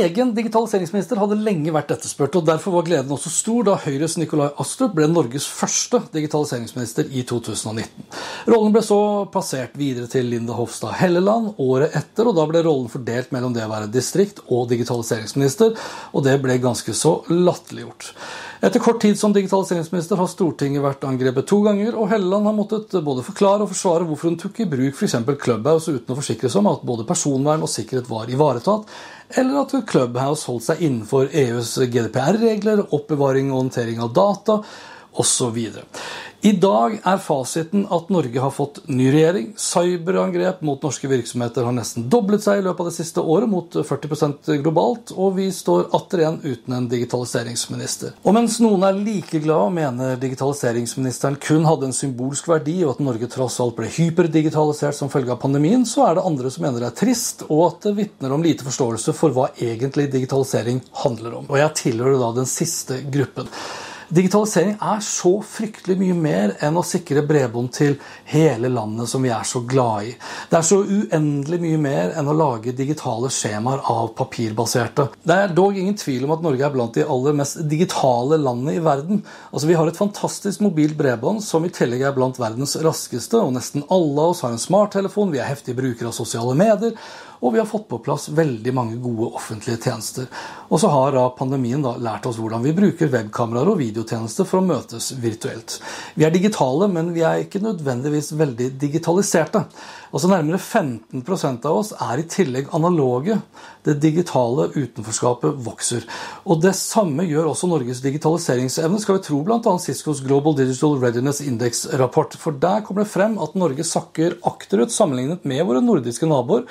Egen digitaliseringsminister hadde lenge vært etterspurt, og derfor var gleden også stor da Høyres Nikolai Astrup ble Norges første digitaliseringsminister i 2019. Rollen ble så plassert videre til Linda Hofstad Helleland året etter, og da ble rollen fordelt mellom det å være distrikt- og digitaliseringsminister, og det ble ganske så latterliggjort. Etter kort tid som digitaliseringsminister har Stortinget vært angrepet to ganger, og Helleland har måttet både forklare og forsvare hvorfor hun tok i bruk f.eks. Clubhouse uten å forsikre seg om at både personvern og sikkerhet var ivaretatt, eller at Clubhouse holdt seg innenfor EUs GDPR-regler, oppbevaring og håndtering av data osv. I dag er fasiten at Norge har fått ny regjering. Cyberangrep mot norske virksomheter har nesten doblet seg i løpet av det siste året, mot 40% globalt, og vi står atter igjen uten en digitaliseringsminister. Og mens noen er like glad og mener digitaliseringsministeren kun hadde en symbolsk verdi, og at Norge tross alt ble hyperdigitalisert som følge av pandemien, så er det andre som mener det er trist, og at det vitner om lite forståelse for hva egentlig digitalisering handler om. Og jeg tilhører da den siste gruppen. Digitalisering er så fryktelig mye mer enn å sikre bredbånd til hele landet som vi er så glad i. Det er så uendelig mye mer enn å lage digitale skjemaer av papirbaserte. Det er dog ingen tvil om at Norge er blant de aller mest digitale landene i verden. Altså Vi har et fantastisk mobilt bredbånd som i tillegg er blant verdens raskeste, og nesten alle av oss har en smarttelefon, vi er heftige brukere av sosiale medier, og vi har fått på plass veldig mange gode offentlige tjenester. Og så har da pandemien da lært oss hvordan vi bruker webkameraer og videotjenester for å møtes virtuelt. Vi er digitale, men vi er ikke nødvendigvis veldig digitaliserte. Altså Nærmere 15% av oss er i tillegg analoge. Det digitale utenforskapet vokser. Og Det samme gjør også Norges digitaliseringsevne, skal vi tro bl.a. Ciscos Global Digital Readiness Index-rapport. For Der kommer det frem at Norge sakker akterut sammenlignet med våre nordiske naboer.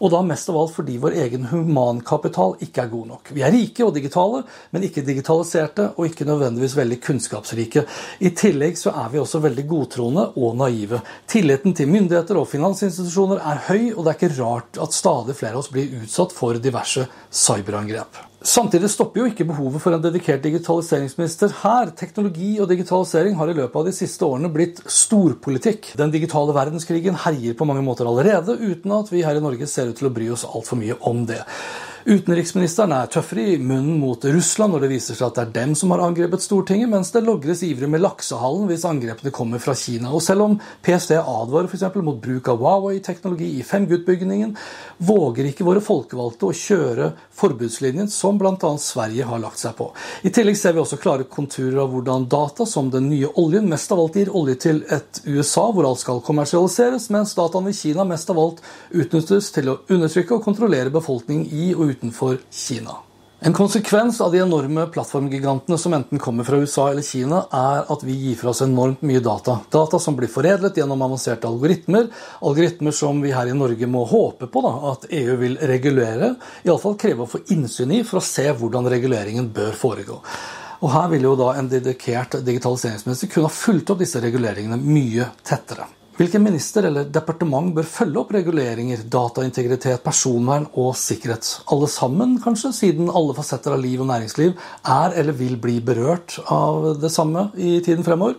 Og da mest av alt fordi vår egen humankapital ikke er god nok. Vi er rike og digitale, men ikke digitaliserte og ikke nødvendigvis veldig kunnskapsrike. I tillegg så er vi også veldig godtroende og naive. Tilliten til myndigheter og finansinstitusjoner er høy, og det er ikke rart at stadig flere av oss blir utsatt for diverse cyberangrep. Samtidig stopper jo ikke behovet for en dedikert digitaliseringsminister her. Teknologi og digitalisering har i løpet av de siste årene blitt storpolitikk. Den digitale verdenskrigen herjer på mange måter allerede, uten at vi her i Norge ser ut til å bry oss altfor mye om det. Utenriksministeren er tøffere i munnen mot Russland når det viser seg at det er dem som har angrepet Stortinget, mens det logres ivrig med laksehallen hvis angrepene kommer fra Kina. Og selv om PST advarer f.eks. mot bruk av Huawei-teknologi i 5G-utbyggingen, våger ikke våre folkevalgte å kjøre forbudslinjen som bl.a. Sverige har lagt seg på. I tillegg ser vi også klare konturer av hvordan data som den nye oljen mest av alt gir olje til et USA hvor alt skal kommersialiseres, mens dataene i Kina mest av alt utnyttes til å undertrykke og kontrollere befolkningen i og utenfor Kina. En konsekvens av de enorme plattformgigantene som enten kommer fra USA eller Kina, er at vi gir fra oss enormt mye data. Data som blir foredlet gjennom avanserte algoritmer. Algoritmer som vi her i Norge må håpe på da, at EU vil regulere. Iallfall kreve å få innsyn i for å se hvordan reguleringen bør foregå. Og Her vil jo da en dedikert digitaliseringsminister kunne ha fulgt opp disse reguleringene mye tettere. Hvilken minister eller departement bør følge opp reguleringer, dataintegritet, personvern og sikkerhet? Alle sammen, kanskje, siden alle fasetter av liv og næringsliv er eller vil bli berørt av det samme i tiden fremover.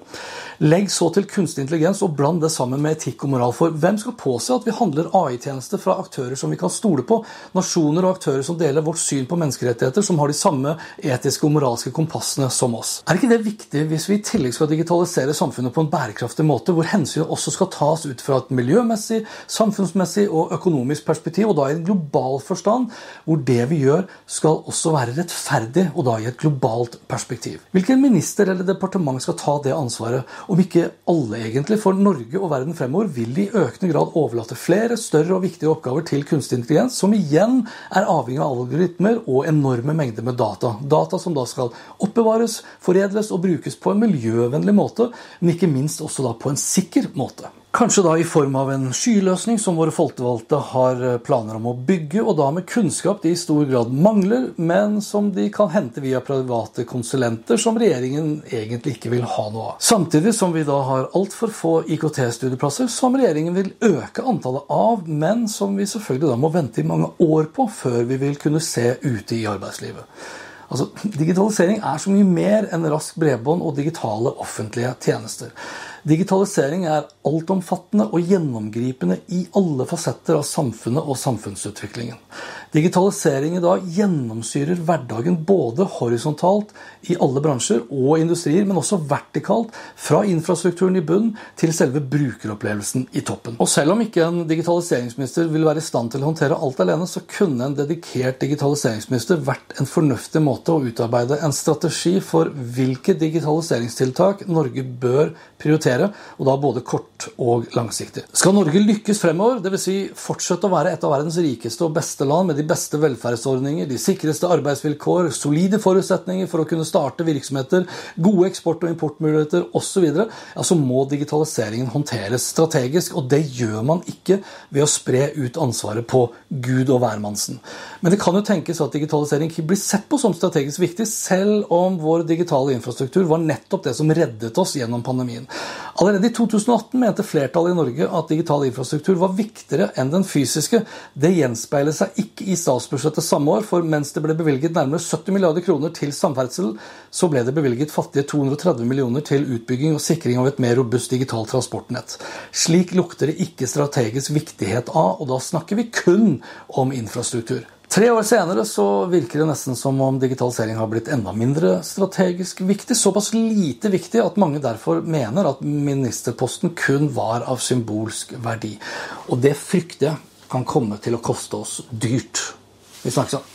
Legg så til kunstig intelligens og bland det sammen med etikk og moral. For hvem skal påse at vi handler AI-tjenester fra aktører som vi kan stole på? Nasjoner og aktører som deler vårt syn på menneskerettigheter, som har de samme etiske og moralske kompassene som oss. Er ikke det viktig hvis vi i tillegg skal digitalisere samfunnet på en bærekraftig måte, hvor hensynet også skal tas ut fra et miljømessig, samfunnsmessig og økonomisk perspektiv, og da i en global forstand, hvor det vi gjør skal også være rettferdig, og da i et globalt perspektiv? Hvilken minister eller departement skal ta det ansvaret? Om ikke alle, egentlig, for Norge og verden fremover vil i økende grad overlate flere større og viktige oppgaver til kunstig intelligens, som igjen er avhengig av algoritmer og enorme mengder med data. Data som da skal oppbevares, foredles og brukes på en miljøvennlig måte, men ikke minst også da på en sikker måte. Kanskje da i form av en skyløsning som våre folkevalgte har eh, planer om å bygge, og da med kunnskap de i stor grad mangler, men som de kan hente via private konsulenter som regjeringen egentlig ikke vil ha noe av. Samtidig som vi da har altfor få IKT-studieplasser som regjeringen vil øke antallet av, men som vi selvfølgelig da må vente i mange år på før vi vil kunne se ute i arbeidslivet. Altså, Digitalisering er så mye mer enn rask bredbånd og digitale offentlige tjenester. Digitalisering er altomfattende og gjennomgripende i alle fasetter av samfunnet og samfunnsutviklingen. Digitalisering i dag gjennomsyrer hverdagen både horisontalt i alle bransjer og industrier, men også vertikalt fra infrastrukturen i bunn til selve brukeropplevelsen i toppen. Og selv om ikke en digitaliseringsminister vil være i stand til å håndtere alt alene, så kunne en dedikert digitaliseringsminister vært en fornuftig måte å utarbeide en strategi for hvilke digitaliseringstiltak Norge bør prioritere, og da både kort og langsiktig. Skal Norge lykkes fremover, dvs. Si fortsette å være et av verdens rikeste og beste land med de beste velferdsordninger, de sikreste arbeidsvilkår, solide forutsetninger for å kunne starte virksomheter, gode eksport- og importmuligheter osv., ja, så må digitaliseringen håndteres strategisk. Og det gjør man ikke ved å spre ut ansvaret på Gud og hvermannsen. Men det kan jo tenkes at digitalisering ikke blir sett på som strategisk viktig, selv om vår digitale infrastruktur var nettopp det som reddet oss gjennom pandemien. Allerede i 2018 mente flertallet i Norge at digital infrastruktur var viktigere enn den fysiske. Det gjenspeiler seg ikke i statsbudsjettet samme år, for mens det ble bevilget nærmere 70 milliarder kroner til samferdsel, så ble det bevilget fattige 230 millioner til utbygging og sikring av et mer robust digitalt transportnett. Slik lukter det ikke strategisk viktighet av, og da snakker vi kun om infrastruktur. Tre år senere så virker det nesten som om digitalisering har blitt enda mindre strategisk viktig. Såpass lite viktig at mange derfor mener at ministerposten kun var av symbolsk verdi. Og det frykter jeg kan komme til å koste oss dyrt. Vi snakkes om.